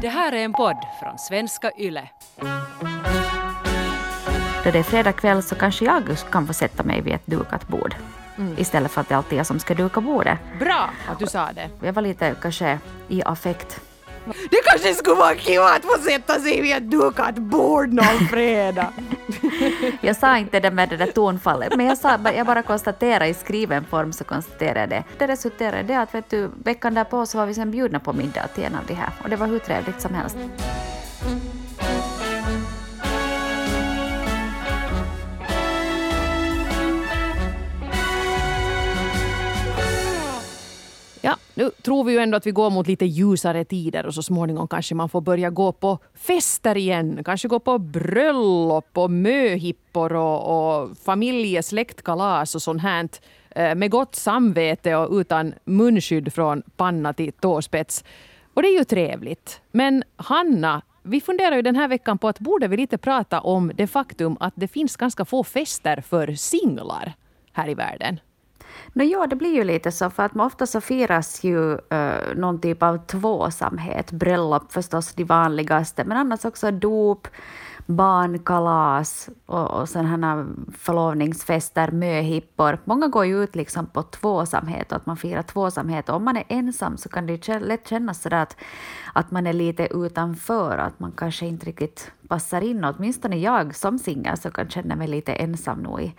Det här är en podd från svenska YLE. Då det är fredag kväll så kanske jag kan få sätta mig vid ett dukat bord. Istället för att det alltid är jag som ska duka bordet. Bra att du sa det. Jag var lite kanske i affekt. Det kanske skulle vara kul att få sätta sig vid ett dukat bord någon fredag. Jag sa inte det med det där tonfallet, men jag, sa, jag bara konstaterade i skriven form så konstaterade jag det. Det resulterade i det att vet du, veckan därpå så var vi sen bjudna på middag till en av de här och det var hur trevligt som helst. Ja, nu tror vi ju ändå att vi går mot lite ljusare tider och så småningom kanske man får börja gå på fester igen. Kanske gå på bröllop och möhippor och, och familjesläktkalas och sånt här eh, med gott samvete och utan munskydd från panna till tåspets. Och det är ju trevligt. Men Hanna, vi funderar ju den här veckan på att borde vi lite prata om det faktum att det finns ganska få fester för singlar här i världen. No, ja, det blir ju lite så, för att man ofta så firas ju uh, någon typ av tvåsamhet. Bröllop förstås de vanligaste, men annars också dop, barnkalas och, och sådana förlovningsfester, möhippor. Många går ju ut liksom på tvåsamhet och att man firar tvåsamhet. Och om man är ensam så kan det ju lätt kännas sådär att, att man är lite utanför, att man kanske inte riktigt passar in. Åtminstone jag som singel så kan känna mig lite ensam nog i,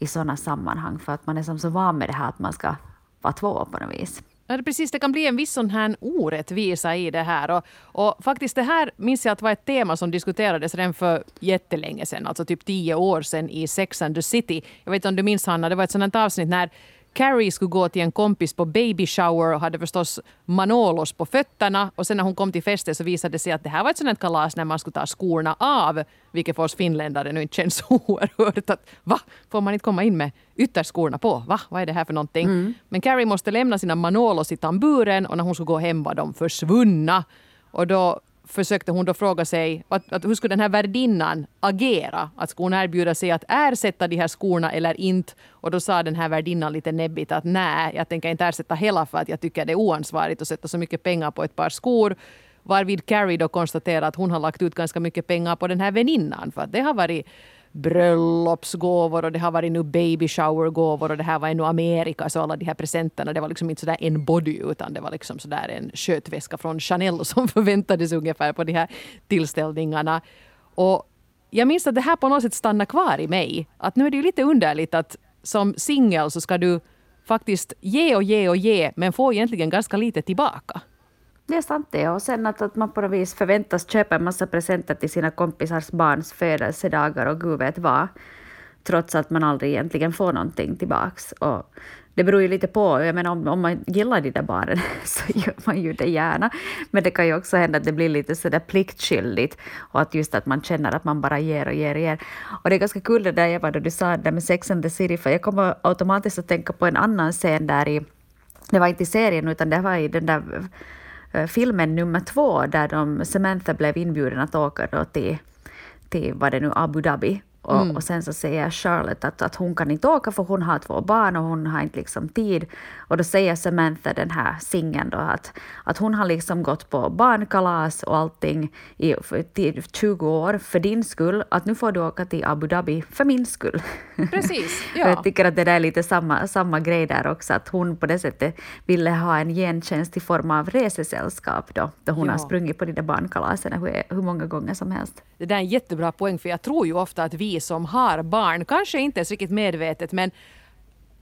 i sådana sammanhang, för att man är som så van med det här att man ska vara två på något vis. Ja, det, precis, det kan bli en viss sån här orättvisa i det här. Och, och faktiskt det här minns jag att var ett tema som diskuterades redan för jättelänge sedan, alltså typ tio år sedan i Sex and the City. Jag vet inte om du minns Hanna, det var ett sådant avsnitt när Carrie skulle gå till en kompis på baby shower och hade förstås Manolos på fötterna. Och sen när hon kom till festen så visade det sig att det här var ett sånt kalas när man skulle ta skorna av. Vilket för oss finländare nu inte känns oerhört. Att, va? Får man inte komma in med ytterskorna på? Va? Vad är det här för någonting? Mm. Men Carrie måste lämna sina Manolos i tamburen och när hon skulle gå hem var de försvunna. Och då försökte hon då fråga sig att, att hur skulle den här värdinnan agera? Att skulle hon erbjuda sig att ersätta de här skorna eller inte? Och då sa den här värdinnan lite näbbigt att nej, jag tänker inte ersätta hela för att jag tycker det är oansvarigt att sätta så mycket pengar på ett par skor. Varvid Carrie då konstaterar att hon har lagt ut ganska mycket pengar på den här väninnan för att det har varit bröllopsgåvor och det har varit nu baby shower-gåvor och det här var ännu Amerika så alla de här presenterna det var liksom inte sådär en body utan det var liksom sådär en skötväska från Chanel som förväntades ungefär på de här tillställningarna. Och jag minns att det här på något sätt stannar kvar i mig. Att nu är det ju lite underligt att som singel så ska du faktiskt ge och ge och ge men få egentligen ganska lite tillbaka. Det är sant det. Och sen att, att man på något vis förväntas köpa en massa presenter till sina kompisars barns födelsedagar och gud vet vad. Trots att man aldrig egentligen får någonting tillbaks. Och det beror ju lite på. Jag menar, om, om man gillar de där barnen så gör man ju det gärna. Men det kan ju också hända att det blir lite sådär pliktskyldigt. Och att just att man känner att man bara ger och ger och ger. Och det är ganska kul det där Eva, då du sa det där med Sex and the City. För jag kommer automatiskt att tänka på en annan scen där i... Det var inte i serien utan det var i den där filmen nummer två där de, Samantha blev inbjuden att åka då till, till vad det nu, Abu Dhabi och, mm. och, sen så säger Charlotte att, att hon kan inte åka för hon har två barn och hon har inte liksom tid. Och då säger Samantha, den här singeln, då, att, att hon har liksom gått på barnkalas och allting i till 20 år för din skull. Att nu får du åka till Abu Dhabi för min skull. Precis, ja. jag tycker att det där är lite samma, samma grej där också, att hon på det sättet ville ha en gentjänst i form av resesällskap då, då hon ja. har sprungit på de där barnkalasen hur, hur många gånger som helst. Det där är en jättebra poäng, för jag tror ju ofta att vi som har barn, kanske inte ens riktigt medvetet, men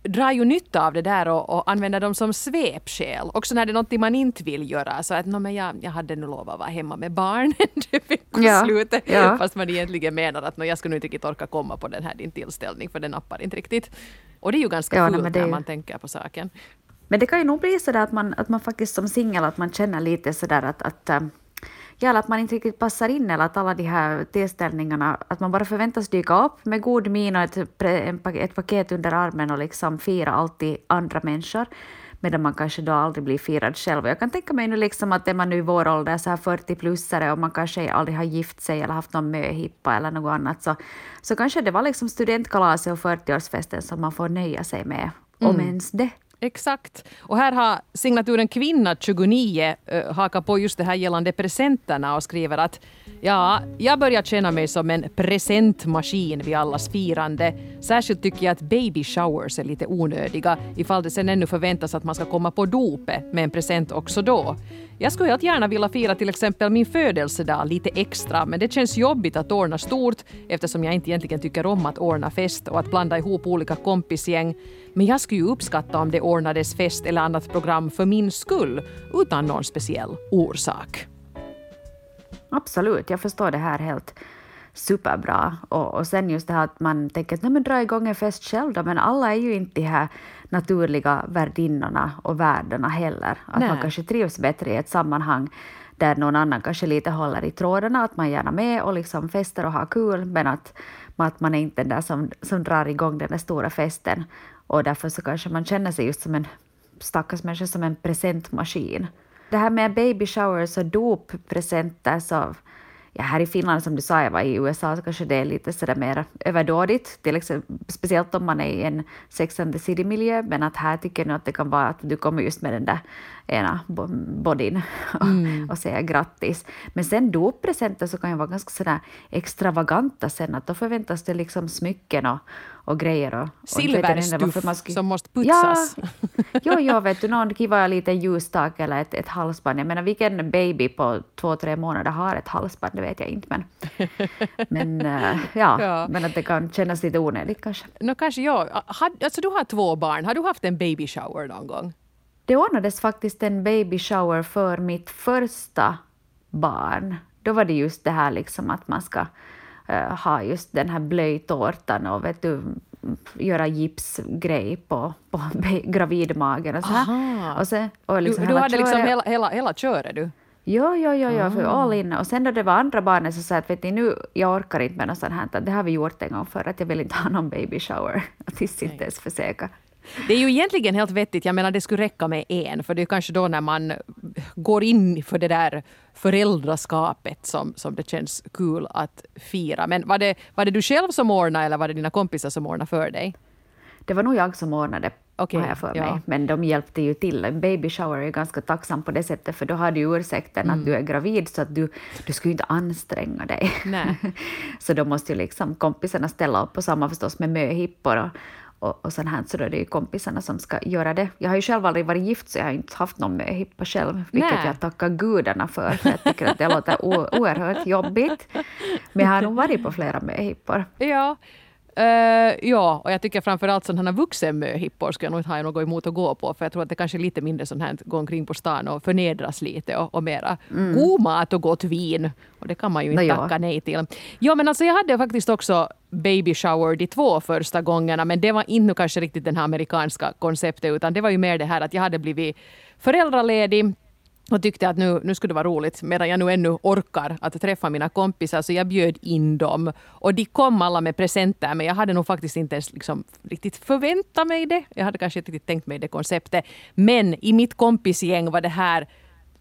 drar ju nytta av det där och, och använder dem som svepskäl. Också när det är något man inte vill göra. Så att no, men jag, jag hade nu lovat att vara hemma med barnen veckoslutet. Ja, ja. Fast man egentligen menar att no, jag ska nu inte riktigt orka komma på den här din tillställning för den nappar inte riktigt. Och det är ju ganska ja, fult när man tänker på saken. Men det kan ju nog bli så att man, att man faktiskt som singel att man känner lite sådär att, att ja, att man inte riktigt passar in eller att alla de här tillställningarna, att man bara förväntas dyka upp med god min och ett, ett paket under armen och liksom fira alltid andra människor medan man kanske då aldrig blir firad själv. Jag kan tänka mig nu liksom att är man nu i vår ålder, så här 40-plussare och man kanske aldrig har gift sig eller haft någon möhippa eller något annat, så, så kanske det var liksom studentkalaset och 40-årsfesten som man får nöja sig med, mm. om ens det. Exakt. Och här har signaturen Kvinna 29 uh, eh, hakat på just det här gällande presenterna och skriver att ja, jag börjar känna mig som en presentmaskin vid allas firande. Särskilt tycker jag att baby showers är lite onödiga ifall det sen ännu förväntas att man ska komma på dopet med en present också då. Jag skulle helt gärna vilja fira till exempel min födelsedag lite extra men det känns jobbigt att ordna stort eftersom jag inte egentligen tycker om att ordna fest och att blanda ihop olika kompisgäng. Men jag skulle ju uppskatta om det ordnades fest eller annat program för min skull utan någon speciell orsak. Absolut, jag förstår det här helt superbra. Och, och sen just det här att man tänker att men dra igång en fest själv då, men alla är ju inte de här naturliga värdinnorna och värdarna heller. Att Nej. man kanske trivs bättre i ett sammanhang där någon annan kanske lite håller i trådarna, att man gärna med och liksom fester och har kul, men att, att man är inte den där som, som drar igång den där stora festen. Och därför så kanske man känner sig just som en stackars människa, som en presentmaskin. Det här med baby showers och doppresenter, så ja, här i Finland som du sa, jag var i USA, så kanske det är lite sådär mer överdådigt, till exempel, speciellt om man är i en Sex and the City-miljö, men att här tycker jag att det kan vara att du kommer just med den där ena bodyn och, mm. och säger grattis. Men sen doppresenter så kan ju vara ganska sådär extravaganta sen, att då förväntas det liksom smycken och, och grejer. Och, Silverstuff som måste putsas. Ja, jo, jo, vet du, någon kiva liten ljusstake eller ett, ett halsband. Jag menar, vilken baby på två, tre månader har ett halsband, det vet jag inte. Men, men, uh, ja, ja, men att det kan kännas lite onödigt kanske. No, kanske ja. Alltså, du har två barn. Har du haft en baby shower någon gång? Det ordnades faktiskt en baby shower för mitt första barn. Då var det just det här liksom att man ska ha just den här blöjtårtan och vet du, göra gipsgrej på, på gravidmagen och så här. Och sen, och liksom du, du hade liksom hela, hela, hela köret du? Jo, jo, jo, jo för ah. all in. Och sen då det var andra barnet så sa jag att vet ni, nu, jag orkar inte med något sånt här, det har vi gjort en gång för att jag vill inte ha någon baby shower. Tills inte ens försöka. Det är ju egentligen helt vettigt. Jag menar det skulle räcka med en. För det är kanske då när man går in för det där föräldraskapet som, som det känns kul att fira. Men var det, var det du själv som ordnade eller var det dina kompisar som ordnade för dig? Det var nog jag som ordnade okay, har jag för mig. Men de hjälpte ju till. En baby shower är ganska tacksam på det sättet, för då har du ursäkten mm. att du är gravid, så att du, du skulle inte anstränga dig. så då måste ju liksom kompisarna ställa upp, och samma förstås med möhippor och, och, och sånt här, så då är det ju kompisarna som ska göra det. Jag har ju själv aldrig varit gift, så jag har inte haft någon möhippa själv, vilket Nej. jag tackar gudarna för, för jag tycker att det låter oerhört jobbigt. Men jag har nog varit på flera möhippor. Ja, Uh, ja, och jag tycker framförallt sådana vuxenmöhippor skulle jag nog inte ha något emot att gå på. För jag tror att det kanske är lite mindre sånt här gå omkring på stan och förnedras lite och, och mera mm. god mat och gott vin. Och det kan man ju inte tacka nej till. Ja, men alltså jag hade faktiskt också baby shower de två första gångerna. Men det var inte kanske riktigt den här amerikanska konceptet utan det var ju mer det här att jag hade blivit föräldraledig och tyckte att nu, nu skulle det vara roligt medan jag nu ännu orkar att träffa mina kompisar så jag bjöd in dem. Och de kom alla med presenter men jag hade nog faktiskt inte ens liksom riktigt förväntat mig det. Jag hade kanske inte riktigt tänkt mig det konceptet. Men i mitt kompisgäng var det här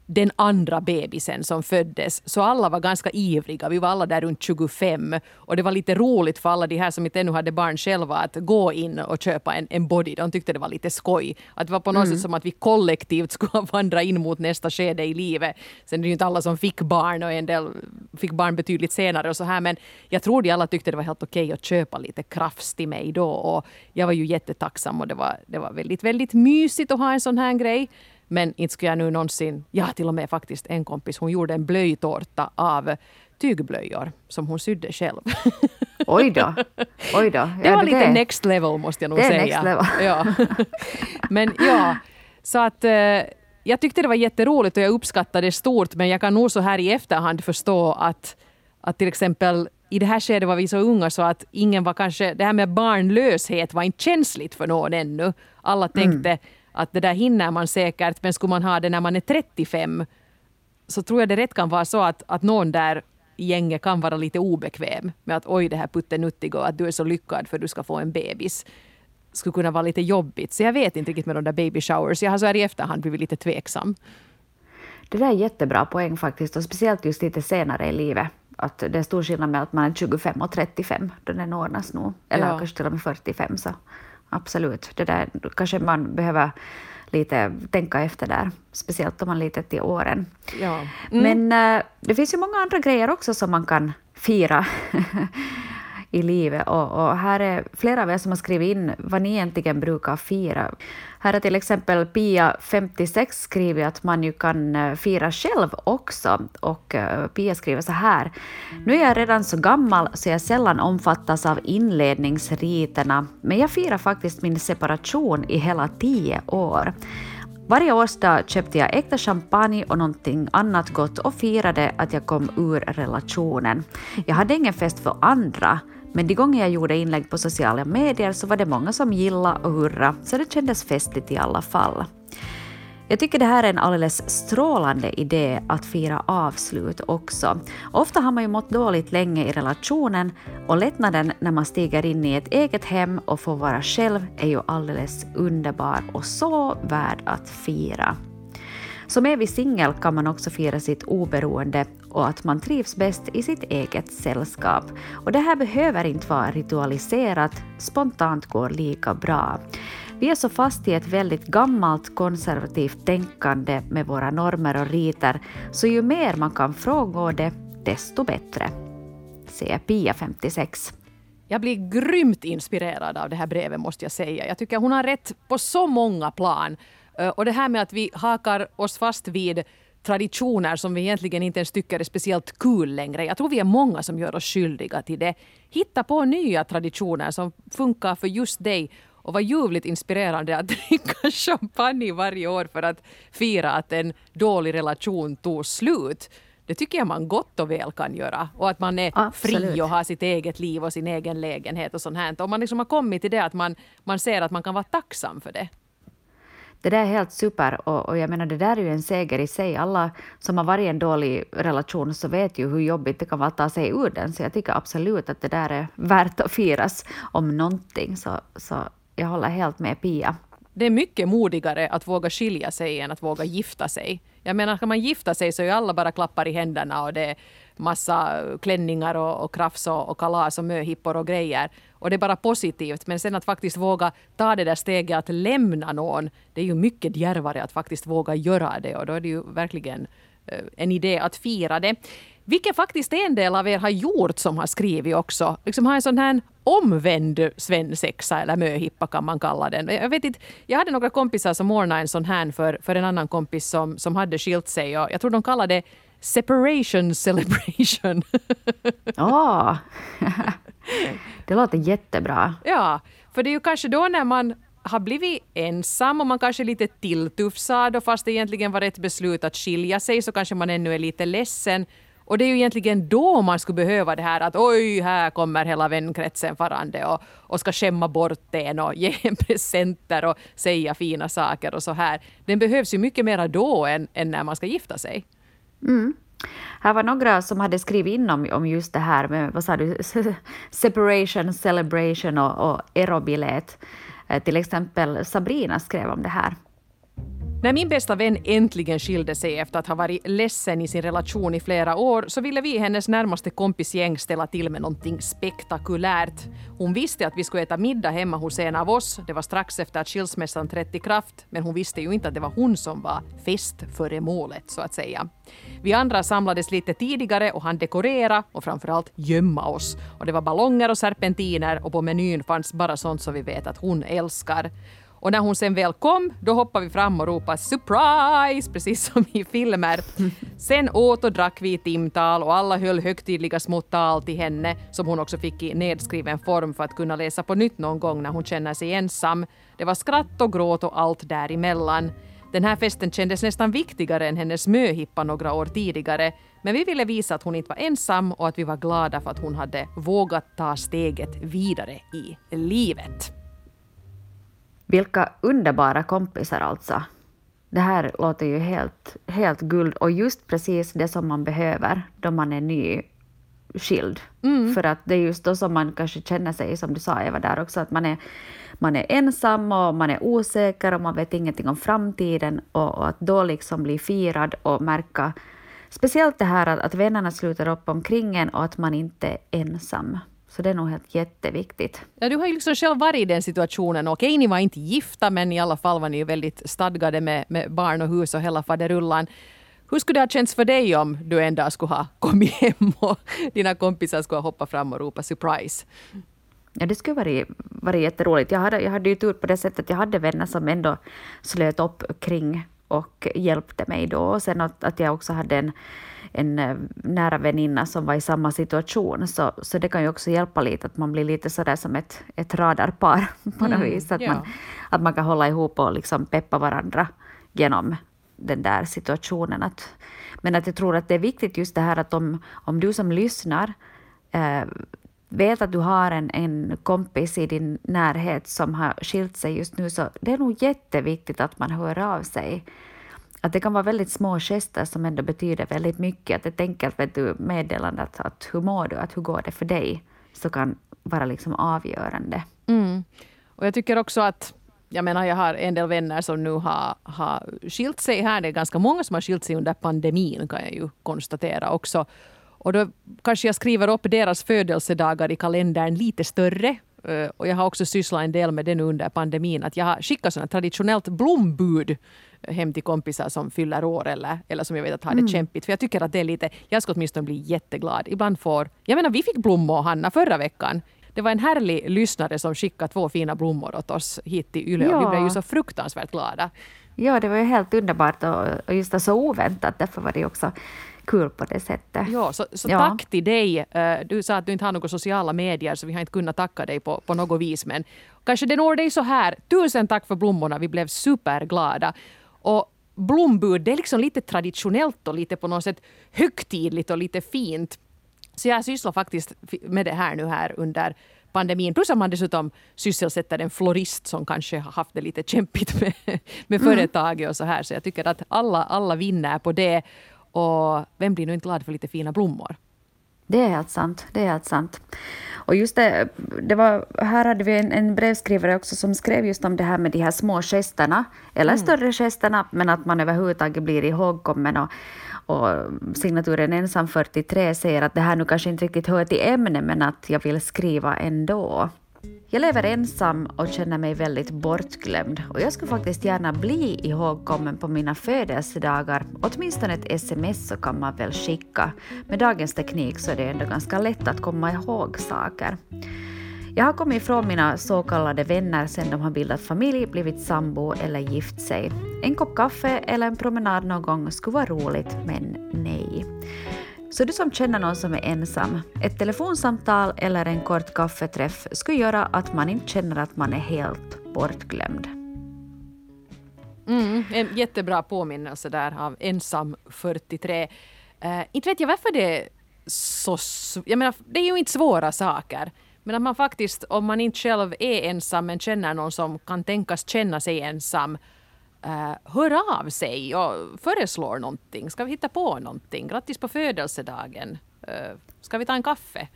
den andra bebisen som föddes. Så alla var ganska ivriga. Vi var alla där runt 25. Och det var lite roligt för alla de här som inte ännu hade barn själva att gå in och köpa en, en body. De tyckte det var lite skoj. Att det var på något mm. sätt som att vi kollektivt skulle vandra in mot nästa skede i livet. Sen är det ju inte alla som fick barn och en del fick barn betydligt senare och så här. Men jag tror de alla tyckte det var helt okej att köpa lite krafs till mig då. Och jag var ju jättetacksam och det var, det var väldigt, väldigt mysigt att ha en sån här grej. Men inte skulle jag nu någonsin... Ja, till och med faktiskt en kompis hon gjorde en blöjtårta av tygblöjor som hon sydde själv. Oj då. Oj då. det var lite det. next level måste jag nog det säga. Next level. Ja. Men ja, så att eh, jag tyckte det var jätteroligt och jag uppskattade det stort men jag kan nog så här i efterhand förstå att, att till exempel i det här skedet var vi så unga så att ingen var kanske... Det här med barnlöshet var inte känsligt för någon ännu. Alla tänkte mm att det där hinner man säkert, men skulle man ha det när man är 35 så tror jag det rätt kan vara så att, att någon där i gänget kan vara lite obekväm med att oj det här puttenuttiga och att du är så lyckad för du ska få en bebis skulle kunna vara lite jobbigt. Så jag vet inte riktigt med de där baby showers. Jag har så här i efterhand blivit lite tveksam. Det där är jättebra poäng faktiskt och speciellt just lite senare i livet. Att det är stor skillnad med att man är 25 och 35 då den ordnas nog. Eller ja. kanske till och med 45 så absolut. Det där kanske man behöver lite tänka efter där, speciellt om man lite till åren. Ja. Mm. Men äh, det finns ju många andra grejer också som man kan fira i livet. Och, och, här är flera av er som har skrivit in vad ni egentligen brukar fira. Här har till exempel Pia, 56, skrivit att man ju kan eh, fira själv också. Och eh, Pia skriver så här. Nu är jag redan så gammal så jag sällan omfattas av inledningsriterna, men jag firar faktiskt min separation i hela tio år. Varje årsdag köpte jag äkta champagne och någonting annat gott och firade att jag kom ur relationen. Jag hade ingen fest för andra, men de gånger jag gjorde inlägg på sociala medier så var det många som gillade och hurra, så det kändes festligt i alla fall. Jag tycker det här är en alldeles strålande idé att fira avslut också. Ofta har man ju mått dåligt länge i relationen och lättnaden när man stiger in i ett eget hem och får vara själv är ju alldeles underbar och så värd att fira. Som evig singel kan man också fira sitt oberoende och att man trivs bäst i sitt eget sällskap. Och det här behöver inte vara ritualiserat, spontant går lika bra. Vi är så fast i ett väldigt gammalt konservativt tänkande med våra normer och riter, så ju mer man kan frångå det, desto bättre. Säger Pia, 56. Jag blir grymt inspirerad av det här brevet måste jag säga. Jag tycker hon har rätt på så många plan. Eh, och det här med att vi hakar oss fast vid traditioner som vi egentligen inte ens tycker är speciellt kul längre. Jag tror vi är många som gör oss skyldiga till det. Hitta på nya traditioner som funkar för just dig och var ljuvligt inspirerande att dricka champagne varje år för att fira att en dålig relation tog slut. Det tycker jag man gott och väl kan göra. Och att man är Absolut. fri och har sitt eget liv och sin egen lägenhet och sånt här. Om man liksom har kommit till det att man, man ser att man kan vara tacksam för det. Det där är helt super och, och, jag menar det där är ju en seger i sig. Alla som har varit i en dålig relation så vet ju hur jobbigt det kan vara att ta sig ur den. Så jag tycker absolut att det där är värt att firas om någonting. Så, så jag håller helt med Pia. Det är mycket modigare att våga skilja sig än att våga gifta sig. Jag menar, kan man gifta sig så är ju alla bara klappar i händerna och det är massa klänningar och, och krafs och, och kalas och möhippor och grejer. Och det är bara positivt. Men sen att faktiskt våga ta det där steget att lämna någon, det är ju mycket djärvare att faktiskt våga göra det. Och då är det ju verkligen eh, en idé att fira det. Vilket faktiskt en del av er har gjort som har skrivit också. Liksom har en sån här omvänd svensexa eller möhippa kan man kalla den. Jag, vet inte, jag hade några kompisar som ordnade en sån här för, för en annan kompis som, som hade skilt sig. Och jag tror de kallade det separation celebration. oh. det låter jättebra. Ja, för det är ju kanske då när man har blivit ensam och man kanske är lite tilltufsad och fast det egentligen var rätt beslut att skilja sig så kanske man ännu är lite ledsen. Och det är ju egentligen då man skulle behöva det här att oj, här kommer hela vänkretsen farande och, och ska skämma bort en och ge en presenter och säga fina saker och så här. Den behövs ju mycket mer då än, än när man ska gifta sig. Mm. Här var några som hade skrivit in om, om just det här med vad sa du, separation, celebration och, och erobilet. Eh, till exempel Sabrina skrev om det här. När min bästa vän äntligen skilde sig efter att ha varit ledsen i sin relation i flera år så ville vi i hennes närmaste kompisgäng ställa till med någonting spektakulärt. Hon visste att vi skulle äta middag hemma hos en av oss. Det var strax efter att skilsmässan trätt i kraft, men hon visste ju inte att det var hon som var festföremålet så att säga. Vi andra samlades lite tidigare och han dekorera och framförallt gömma oss. Och det var ballonger och serpentiner och på menyn fanns bara sånt som vi vet att hon älskar. Och när hon sen väl kom, då hoppade vi fram och ropade surprise, precis som i filmer. Sen åt och drack vi i timtal och alla höll högtidliga små tal till henne som hon också fick i nedskriven form för att kunna läsa på nytt någon gång när hon känner sig ensam. Det var skratt och gråt och allt däremellan. Den här festen kändes nästan viktigare än hennes möhippa några år tidigare. Men vi ville visa att hon inte var ensam och att vi var glada för att hon hade vågat ta steget vidare i livet. Vilka underbara kompisar alltså. Det här låter ju helt, helt guld och just precis det som man behöver då man är nyskild. Mm. För att det är just då som man kanske känner sig, som du sa Eva där också, att man är, man är ensam och man är osäker och man vet ingenting om framtiden och, och att då liksom bli firad och märka Speciellt det här att, att vännerna sluter upp omkring en och att man inte är ensam. Så det är nog helt jätteviktigt. Ja, du har ju liksom själv varit i den situationen. Okej, ni var inte gifta, men i alla fall var ni väldigt stadgade med, med barn och hus och hela faderullan. Hur skulle det ha känts för dig om du en dag skulle ha kommit hem och dina kompisar skulle ha hoppat fram och ropat surprise? Ja, det skulle varit, varit jätteroligt. Jag hade, jag hade ju tur på det sättet att jag hade vänner som ändå slöt upp kring och hjälpte mig då. Och sen att, att jag också hade en, en eh, nära väninna som var i samma situation. Så, så det kan ju också hjälpa lite, att man blir lite sådär som ett, ett radarpar på något mm, vis. Att, ja. man, att man kan hålla ihop och liksom peppa varandra genom den där situationen. Att, men att jag tror att det är viktigt just det här att om, om du som lyssnar eh, vet att du har en, en kompis i din närhet som har skilt sig just nu, så det är nog jätteviktigt att man hör av sig. Att det kan vara väldigt små gester som ändå betyder väldigt mycket. Att ett enkelt vet du, meddelande att, att hur mår du, att hur går det för dig, så kan vara liksom avgörande. Mm. Och jag tycker också att jag menar, jag har en del vänner som nu har, har skilt sig här. Det är ganska många som har skilt sig under pandemin kan jag ju konstatera också. Och då kanske jag skriver upp deras födelsedagar i kalendern lite större. Eh, och jag har också sysslat en del med det nu under pandemin. Att jag har skickat sådana traditionellt blombud hem till kompisar som fyller år eller, eller som jag vet att har det mm. kämpigt. För jag tycker att det är lite, jag ska åtminstone bli jätteglad. Ibland får, jag menar vi fick blommor Hanna förra veckan. Det var en härlig lyssnare som skickade två fina blommor åt oss hit till Yle ja. och vi blev ju så fruktansvärt glada. Ja, det var ju helt underbart och, just så oväntat. Därför var det också kul på det sättet. Ja, så, så ja. tack till dig. Eh, du sa att du inte har några sociala medier så vi har inte kunnat tacka dig på, på något vis. Men kanske det når dig så här. Tusen tack för blommorna. Vi blev superglada. Och blombud, det är liksom lite traditionellt och lite på något sätt högtidligt och lite fint. Så jag sysslar faktiskt med det här nu här under pandemin. Plus att man dessutom sysselsätter en florist som kanske har haft det lite kämpigt med, med mm. företaget och så här. Så jag tycker att alla, alla vinner på det. Och vem blir nu inte glad för lite fina blommor? Det är helt sant. Det är helt sant. Och just det, det var, här hade vi en, en brevskrivare också som skrev just om det här med de här små gesterna, eller mm. större gesterna, men att man överhuvudtaget blir ihågkommen. Och, och signaturen ensam 43 säger att det här nu kanske inte riktigt hör till ämnet, men att jag vill skriva ändå. Jag lever ensam och känner mig väldigt bortglömd och jag skulle faktiskt gärna bli ihågkommen på mina födelsedagar. Åtminstone ett sms så kan man väl skicka. Med dagens teknik så är det ändå ganska lätt att komma ihåg saker. Jag har kommit ifrån mina så kallade vänner sedan de har bildat familj, blivit sambo eller gift sig. En kopp kaffe eller en promenad någon gång skulle vara roligt, men nej. Så du som känner någon som är ensam, ett telefonsamtal eller en kort kaffeträff skulle göra att man inte känner att man är helt bortglömd. Mm, en jättebra påminnelse där av ensam 43. Uh, eh, inte vet jag varför det är så... Jag menar, det är ju inte svåra saker. Men att man faktiskt, om man inte själv är ensam men känner någon som kan tänkas känna sig ensam, uh, hör av sig och föreslår någonting. Ska vi hitta på någonting? Grattis på födelsedagen. Uh, ska vi ta en kaffe?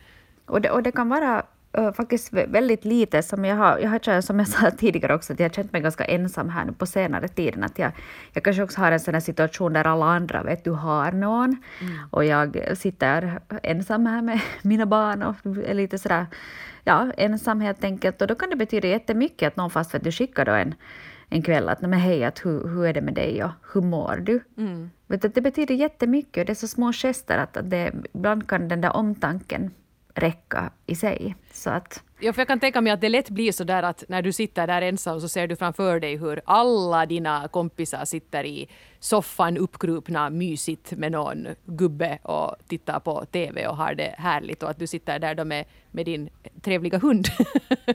Och det, och det kan vara uh, faktiskt väldigt lite som jag har, jag har som jag sa tidigare också, att jag har känt mig ganska ensam här nu på senare tiden. Att jag, jag kanske också har en sån här situation där alla andra vet du har någon mm. och jag sitter ensam här med mina barn och är lite sådär ja, ensam helt enkelt. Och då kan det betyda jättemycket att någon fast vet du skickar då en en kväll att men hej, att hur, hur är det med dig och hur mår du? Mm. Vet du, det betyder jättemycket och det är så små gester att, att det, ibland kan den där omtanken räcka i sig. Så att, Ja, för jag kan tänka mig att det lätt blir så där att när du sitter där ensam så ser du framför dig hur alla dina kompisar sitter i soffan uppkrupna mysigt med någon gubbe och tittar på TV och har det härligt och att du sitter där då med, med din trevliga hund.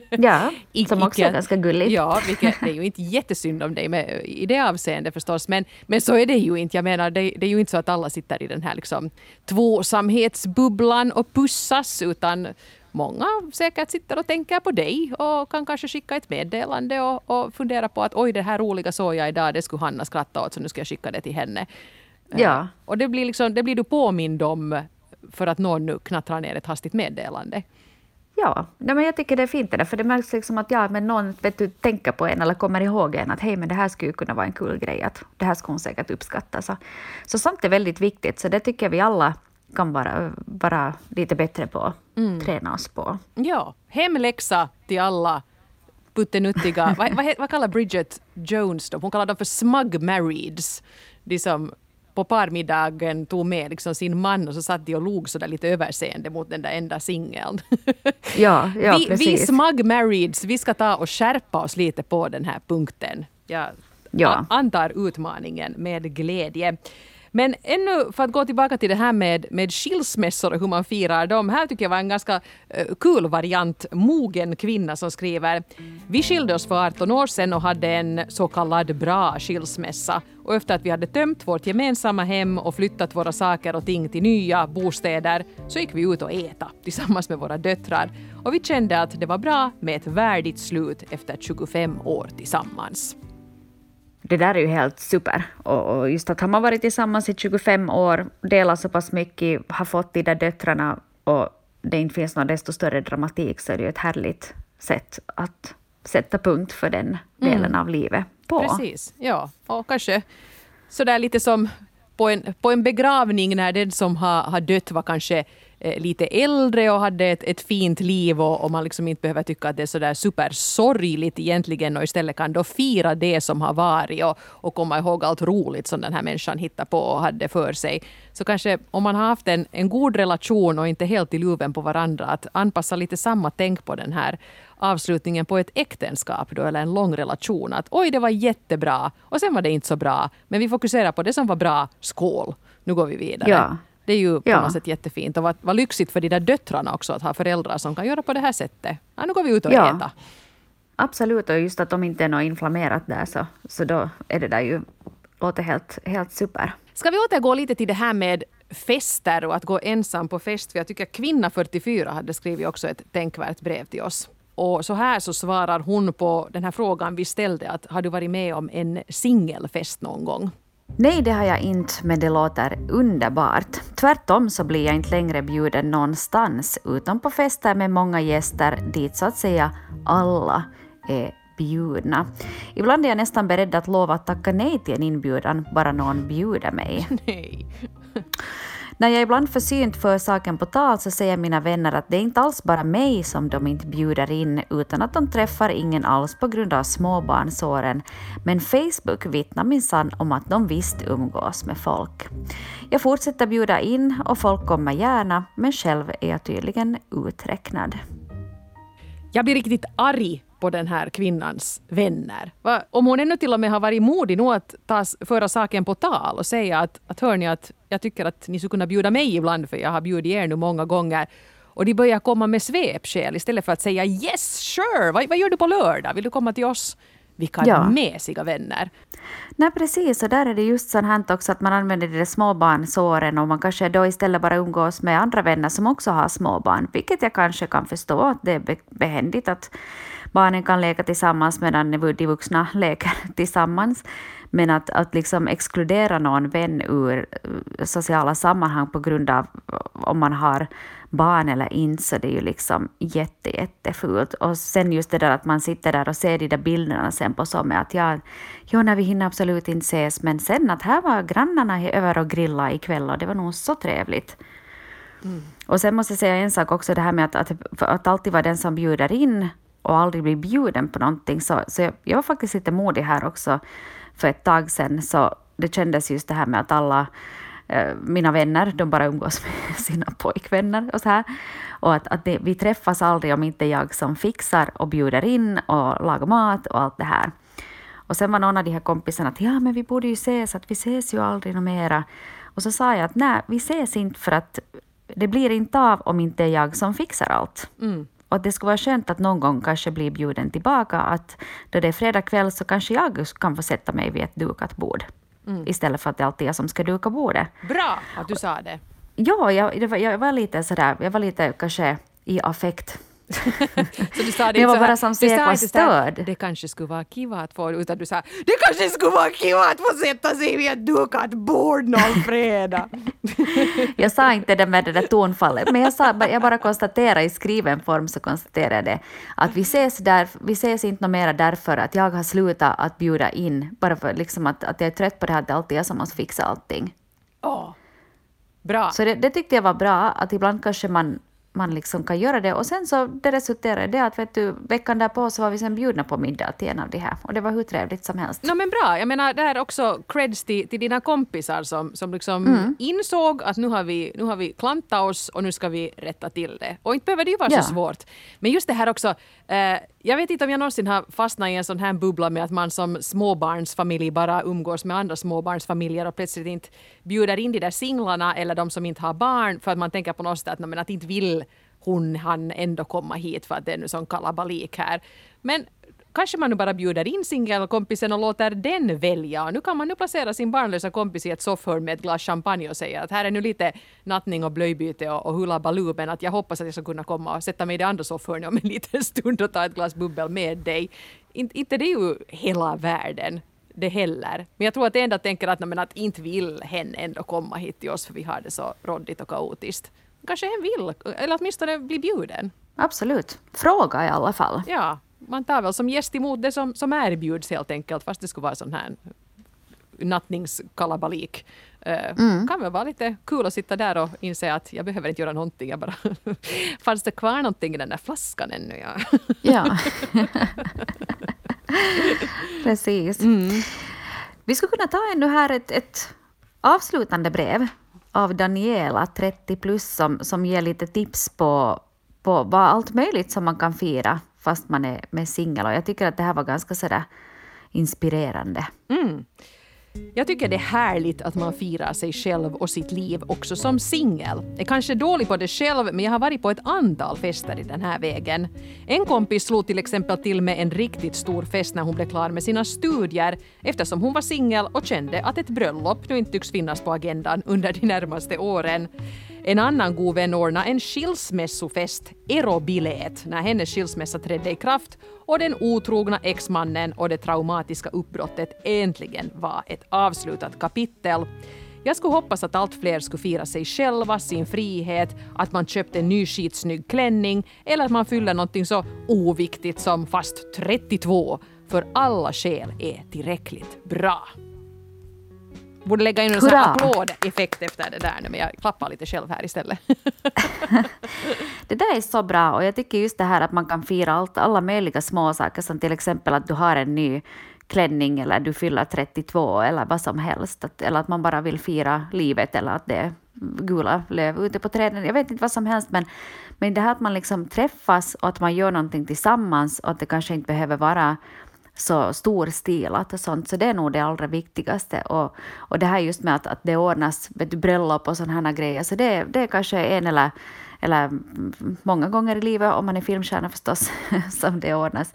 Ja, som också är ganska gullig. Ja, vilket, det är ju inte jättesynd om dig med, i det avseendet förstås, men, men så är det ju inte. Jag menar, det, det är ju inte så att alla sitter i den här liksom, tvåsamhetsbubblan och pussas, utan många säkert sitter och tänker på dig och kan kanske skicka ett meddelande och, och fundera på att oj, det här roliga såg jag idag, det skulle Hanna skratta åt, så nu ska jag skicka det till henne. Eh, ja. Och det blir, liksom, det blir du påmind om för att någon nu knattrar ner ett hastigt meddelande. Ja, nej, men jag tycker det är fint det där, för det märks liksom att ja, men någon vet du, tänker på en eller kommer ihåg en att hej, men det här skulle kunna vara en kul grej, att det här skulle hon säkert uppskatta. Så, så sånt är väldigt viktigt, så det tycker vi alla kan vara, vara lite bättre på, mm. träna oss på. Ja, hemläxa till alla puttenuttiga, vad, vad, vad kallar Bridget Jones dem? Hon kallar dem för smug marrieds. De som på parmiddagen tog med liksom sin man och så satt de och log så där lite överseende mot den där enda singeln. Ja, ja, vi, precis. vi smug marrieds, vi ska ta och skärpa oss lite på den här punkten. Jag Ja. antar utmaningen med glädje. Men ännu för att gå tillbaka till det här med, med skilsmässor och hur man firar dem. Här tycker jag var en ganska uh, kul variant. Mogen kvinna som skriver. Vi skilde oss för 18 år sedan och hade en så kallad bra skilsmässa. Och efter att vi hade tömt vårt gemensamma hem och flyttat våra saker och ting till nya bostäder så gick vi ut och äta tillsammans med våra döttrar. Och vi kände att det var bra med ett värdigt slut efter 25 år tillsammans. Det där är ju helt super. Och, och just att har man varit tillsammans i 25 år, delat så pass mycket, har fått de där döttrarna och det inte finns någon desto större dramatik så är det ju ett härligt sätt att sätta punkt för den delen Mm. av livet på. Precis, ja. Och kanske sådär lite som på en, på en begravning när den som har, har dött var kanske Eh, lite äldre och hade ett, ett fint liv och, och man liksom inte behöver tycka att det är sådär supersorgligt egentligen och istället kan då fira det som har varit och, och komma ihåg allt roligt som den här människan hittade på och hade för sig. Så kanske om man har haft en, en god relation och inte helt i luven på varandra att anpassa lite samma tänk på den här avslutningen på ett äktenskap då, eller en lång relation. Att oj, det var jättebra och sen var det inte så bra. Men vi fokuserar på det som var bra. Skål! Nu går vi vidare. Ja. Det är ju på Ja. något sätt jättefint. Och vad, vad lyxigt för de där döttrarna också att ha föräldrar som kan göra på det här sättet. Ja, nu går vi ut och Ja. äta. Absolut, och just att om inte är något inflammerat där så, så då är det där ju, låter helt, helt super. Ska vi återgå lite till det här med fester och att gå ensam på fest? För jag tycker kvinna 44 hade skrivit också ett tänkvärt brev till oss. Och så här så svarar hon på den här frågan vi ställde att har du varit med om en singelfest någon gång? Nej, det har jag inte, men det låter underbart. Tvärtom så blir jag inte längre bjuden någonstans, utom på fester med många gäster dit så att säga alla är bjudna. Ibland är jag nästan beredd att lova att tacka nej till en inbjudan, bara någon bjuder mig. Nej. När jag ibland försynt för saken på tal så säger mina vänner att det är inte alls bara mig som de inte bjuder in utan att de träffar ingen alls på grund av småbarnsåren. Men Facebook vittnar minsann om att de visst umgås med folk. Jag fortsätter bjuda in och folk kommer gärna men själv är jag tydligen uträknad. Jag blir riktigt arg på den här kvinnans vänner. Va? Om hon ännu till och med har varit modig nog att ta, föra saken på tal och säga att, att hörni, att jag tycker att ni skulle kunna bjuda mig ibland för jag har bjudit er nu många gånger. Och de börjar komma med svepskäl istället för att säga yes, sure, vad, vad gör du på lördag? Vill du komma till oss? Vilka Ja. mesiga vänner. Nej precis, och där är det just sånt här också att man använder de där småbarnsåren och man kanske då istället bara umgås med andra vänner som också har småbarn, vilket jag kanske kan förstå att det är be- behändigt att barnen kan leka tillsammans medan de vuxna leker tillsammans. Men att, att liksom exkludera någon vän ur eh, sociala sammanhang på grund av om man har barn eller inte, så det är ju liksom jätte, jättefult. Och sen just det där att man sitter där och ser de där bilderna sen på med att ja, jo, när vi hinner absolut inte ses, men sen att här var grannarna över och grilla ikväll och det var nog så trevligt. Och sen måste jag säga en sak också, det här med att, att, att alltid vara den som bjuder in och aldrig bli bjuden på någonting. Så, så jag, jag var faktiskt lite modig här också för ett tag sedan. Så det kändes just det här med att alla eh, mina vänner, de bara umgås med sina pojkvänner och så här. Och att, att det, vi träffas aldrig om inte jag som fixar och bjuder in och lagar mat och allt det här. Och sen var någon av de här kompisarna att ja, men vi borde ju ses, att vi ses ju aldrig något mera. Och så sa jag att nej, vi ses inte för att det blir inte av om inte är jag som fixar allt. Mm. Och det skulle vara skönt att någon gång kanske bli bjuden tillbaka, att då det är fredag kväll så kanske jag kan få sätta mig vid ett dukat bord. Istället för att det alltid är jag som ska duka bordet. Bra att du sa det. Ja, jag, jag var lite sådär, jag var lite kanske i affekt. Så du sa det jag var bara som så här, störd. Det kanske skulle vara kiva att få, utan du sa det kanske skulle vara kiva att få sätta sig vid ett dukat bord någon fredag. Jag sa inte det med det där tonfallet, men jag, sa, jag bara konstaterade i skriven form så konstaterade jag det att vi ses, där, vi ses inte mera därför att jag har slutat att bjuda in, bara för liksom att, att jag är trött på det här att det alltid är jag som måste fixa allting. Åh. Bra. Så det, det tyckte jag var bra, att ibland kanske man man liksom kan göra det. Och sen så det resulterade i det att vet du, veckan därpå så var vi sen bjudna på middag till en av de här. Och det var hur trevligt som helst. No, men bra. Jag menar, det här är också creds till, till dina kompisar som, som liksom mm. insåg att nu har, vi, nu har vi klantat oss och nu ska vi rätta till det. Och inte behöver det ju vara ja. så svårt. Men just det här också, eh, jag vet inte om jag någonsin har fastnat i en sån här bubbla med att man som småbarnsfamilj bara umgås med andra småbarnsfamiljer och plötsligt inte bjuder in de där singlarna eller de som inte har barn för att man tänker på något sätt att, att inte vill hon han ändå komma hit för att det är nu sån kalabalik här. Men kanske man nu bara bjuder in singelkompisen och låter den välja. Och nu kan man nu placera sin barnlösa kompis i ett soffhörn med ett glas champagne och säga att här är nu lite nattning och blöjbyte och, och hula baloo men att jag hoppas att jag ska kunna komma och sätta mig i det andra soffhörnet om en liten stund och ta ett glas bubbel med dig. Inte, inte det är ju hela världen det heller. Men jag tror att det enda tänker att, men att inte vill hen ändå komma hit till oss för vi har det så råddigt och kaotiskt kanske hen vill, eller åtminstone bli bjuden. Absolut. Fråga i alla fall. Ja, man tar väl som gäst emot det som, som erbjuds helt enkelt, fast det skulle vara sån här nattningskalabalik. Uh, mm. kan väl vara lite kul att sitta där och inse att jag behöver inte göra någonting. Jag bara Fanns det kvar någonting i den där flaskan ännu? Ja. ja. Precis. Mm. Vi skulle kunna ta ännu här ett, ett avslutande brev av Daniela, 30 plus, som, som ger lite tips på, på vad allt möjligt som man kan fira fast man är med singel. Och jag tycker att det här var ganska sådär inspirerande. Mm. Jag tycker det är härligt att man firar sig själv och sitt liv också som singel. Jag är kanske dålig på det själv, men jag har varit på ett antal fester i den här vägen. En kompis slog till exempel till med en riktigt stor fest när hon blev klar med sina studier eftersom hon var singel och kände att ett bröllop nu inte tycks finnas på agendan under de närmaste åren. En annan god vän ordnade en skilsmässofest, Erobilet, när hennes skilsmässa trädde i kraft och den otrogna exmannen och det traumatiska uppbrottet äntligen var ett avslutat kapitel. Jag skulle hoppas att allt fler skulle fira sig själva, sin frihet, att man köpte en ny skitsnygg klänning eller att man fyller någonting så oviktigt som fast 32, för alla skäl är tillräckligt bra. Borde lägga in en sån applådeffekt efter det där nu, men jag klappar lite själv här istället. det där är så bra och jag tycker just det här att man kan fira allt, alla möjliga småsaker som till exempel att du har en ny klänning eller du fyller 32 eller vad som helst. Att, eller att man bara vill fira livet eller att det är gula löv ute på träden. Jag vet inte vad som helst men, men det här att man liksom träffas och att man gör någonting tillsammans och att det kanske inte behöver vara så storstilat och sånt, så det är nog det allra viktigaste. Och, och det här just med att, att det ordnas vet du, bröllop och sådana här grejer, så det, det är kanske en eller, eller många gånger i livet, om man är filmstjärna förstås, som det ordnas.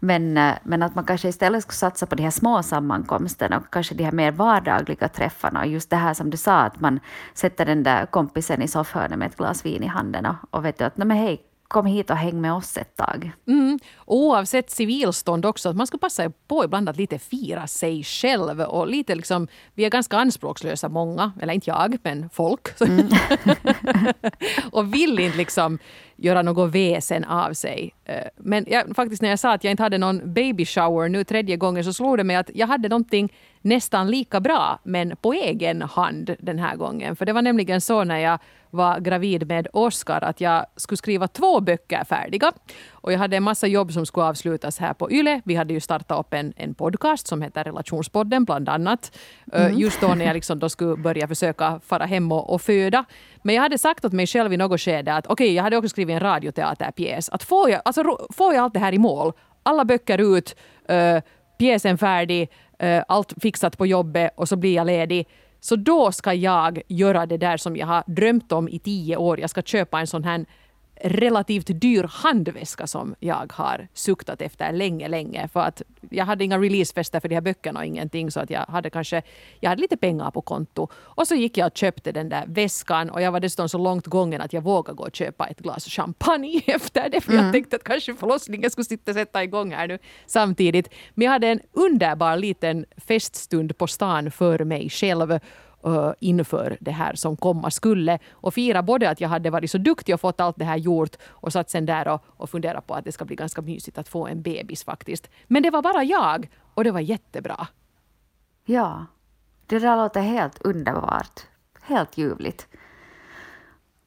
Men, men att man kanske istället skulle satsa på de här små sammankomsterna och kanske de här mer vardagliga träffarna. Och just det här som du sa, att man sätter den där kompisen i soffhörnet med ett glas vin i handen och, och vet du att men hej, kom hit och häng med oss ett tag. Mm. Oavsett civilstånd också, att man ska passa på ibland att lite fira sig själv. Och lite liksom, vi är ganska anspråkslösa många, eller inte jag, men folk. Mm. och vill inte liksom göra något väsen av sig. Eh, men jag, faktiskt när jag sa att jag inte hade någon baby shower nu tredje gången så slog det mig att jag hade någonting nästan lika bra men på egen hand den här gången. För det var nämligen så när jag var gravid med Oscar att jag skulle skriva två böcker färdiga. Och jag hade en massa jobb som skulle avslutas här på YLE. Vi hade ju startat upp en, en podcast som heter Relationspodden bland annat. Eh, mm. Just då när jag liksom då skulle börja försöka fara hem och, och föda. Men jag hade sagt åt mig själv i något skede att okej, okay, jag hade också skrivit en radioteaterpjäs. Att får jag, alltså, får jag allt det här i mål, alla böcker ut, uh, pjäsen färdig, uh, allt fixat på jobbet och så blir jag ledig. Så då ska jag göra det där som jag har drömt om i tio år. Jag ska köpa en sån här relativt dyr handväska som jag har suktat efter länge, länge. För att jag hade inga releasefester för de här böckerna och ingenting så att jag hade kanske jag hade lite pengar på konto. Och så gick jag och köpte den där väskan och jag var dessutom så långt gången att jag vågade gå och köpa ett glas champagne efter det. För jag mm. tänkte att kanske förlossningen skulle sitta sätta igång här nu samtidigt. Men jag hade en underbar liten feststund på stan för mig själv uh, inför det här som komma skulle. Och fira både att jag hade varit så duktig och fått allt det här gjort och satt sen där och, och funderat på att det ska bli ganska mysigt att få en bebis faktiskt. Men det var bara jag och det var jättebra. Ja, det där låter helt underbart. helt ljuvligt.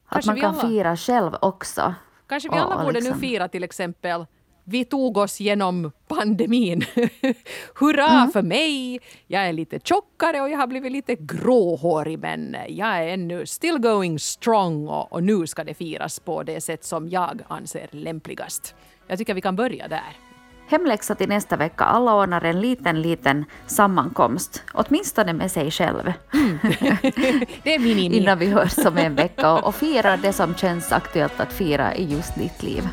Att Kanske man kan alla- fira själv också. Kanske vi Och- alla och borde liksom- nu fira till exempel vi tog oss genom pandemin. Hurra Mm. för mig! Jag är lite tjockare och jag har blivit lite gråhårig men jag är ännu still going strong och, och nu ska det firas på det sätt som jag anser lämpligast. Jag tycker vi kan börja där. Hemläxa till nästa vecka. Alla ordnar en liten, liten sammankomst. Åtminstone med sig själv. Det är min. Innan vi hörs om en vecka och, och firar det som känns aktuellt att fira i just ditt liv.